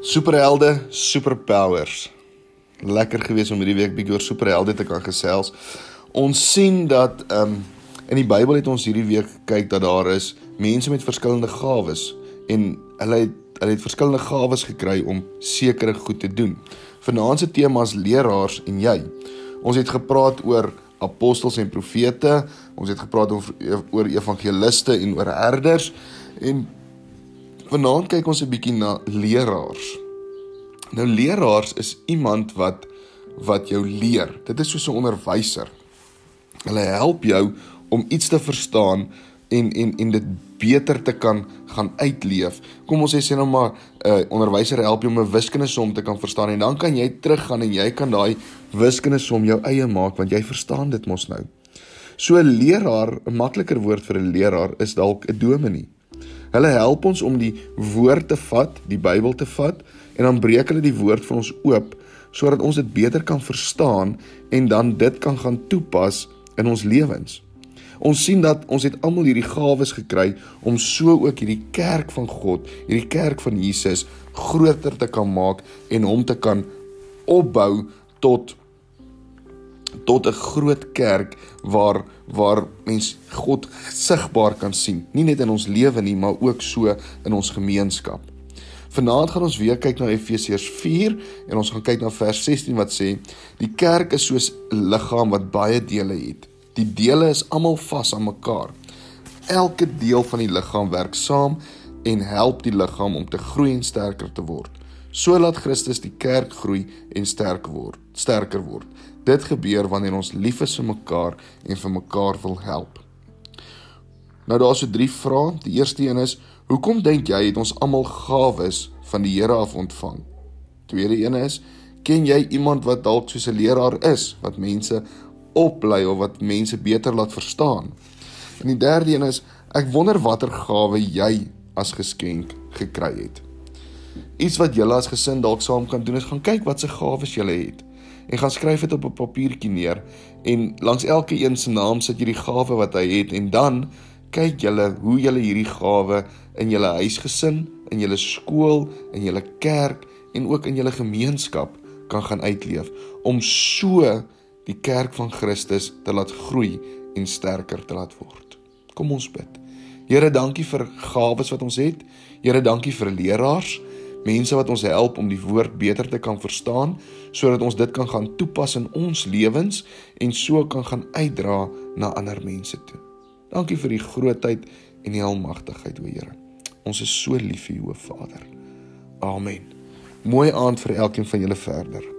Superhelde, superpowers. Lekker gewees om hierdie week bietjie oor superhelde te kan gesels. Ons sien dat ehm um, in die Bybel het ons hierdie week kyk dat daar is mense met verskillende gawes en hulle het hulle het verskillende gawes gekry om sekere goed te doen. Vanaand se tema is leraars en jy. Ons het gepraat oor apostels en profete, ons het gepraat oor oor evangeliste en oor herders en Vanaand kyk ons 'n bietjie na leraars. Nou leraars is iemand wat wat jou leer. Dit is soos 'n onderwyser. Hulle help jou om iets te verstaan en en en dit beter te kan gaan uitleef. Kom ons sê nou maar 'n uh, onderwyser help jou om 'n wiskundesom te kan verstaan en dan kan jy teruggaan en jy kan daai wiskundesom jou eie maak want jy verstaan dit mos nou. So 'n leraar, 'n makliker woord vir 'n leraar is dalk 'n dominee. Hulle help ons om die woord te vat, die Bybel te vat en dan breek hulle die woord vir ons oop sodat ons dit beter kan verstaan en dan dit kan gaan toepas in ons lewens. Ons sien dat ons het almal hierdie gawes gekry om so ook hierdie kerk van God, hierdie kerk van Jesus groter te kan maak en hom te kan opbou tot tot 'n groot kerk waar waar mens God sigbaar kan sien, nie net in ons lewe nie, maar ook so in ons gemeenskap. Vanaand gaan ons weer kyk na Efesiërs 4 en ons gaan kyk na vers 16 wat sê die kerk is soos 'n liggaam wat baie dele het. Die dele is almal vas aan mekaar. Elke deel van die liggaam werk saam en help die liggaam om te groei en sterker te word. So laat Christus die kerk groei en sterk word, sterker word. Dit gebeur wanneer ons lief is vir mekaar en vir mekaar wil help. Nou daar's so drie vrae. Die eerste een is: Hoekom dink jy het ons almal gawes van die Here af ontvang? Tweede een is: Ken jy iemand wat dalk soos 'n leraar is wat mense oplei of wat mense beter laat verstaan? En die derde een is: Ek wonder watter gawe jy as geskenk gekry het. Iets wat julle as gesin dalk saam kan doen is gaan kyk wat se gawes julle het en gaan skryf dit op 'n papiertjie neer en langs elke een se naam sit jy die gawe wat hy het en dan kyk julle hoe julle hierdie gawe in julle huisgesin, in julle skool, in julle kerk en ook in julle gemeenskap kan gaan uitleef om so die kerk van Christus te laat groei en sterker te laat word. Kom ons bid. Here, dankie vir gawes wat ons het. Here, dankie vir leraars mense wat ons help om die woord beter te kan verstaan sodat ons dit kan gaan toepas in ons lewens en so kan gaan uitdra na ander mense toe. Dankie vir die grootheid en die almagtigheid, o Here. Ons is so lief vir U, o Vader. Amen. Mooi aand vir elkeen van julle verder.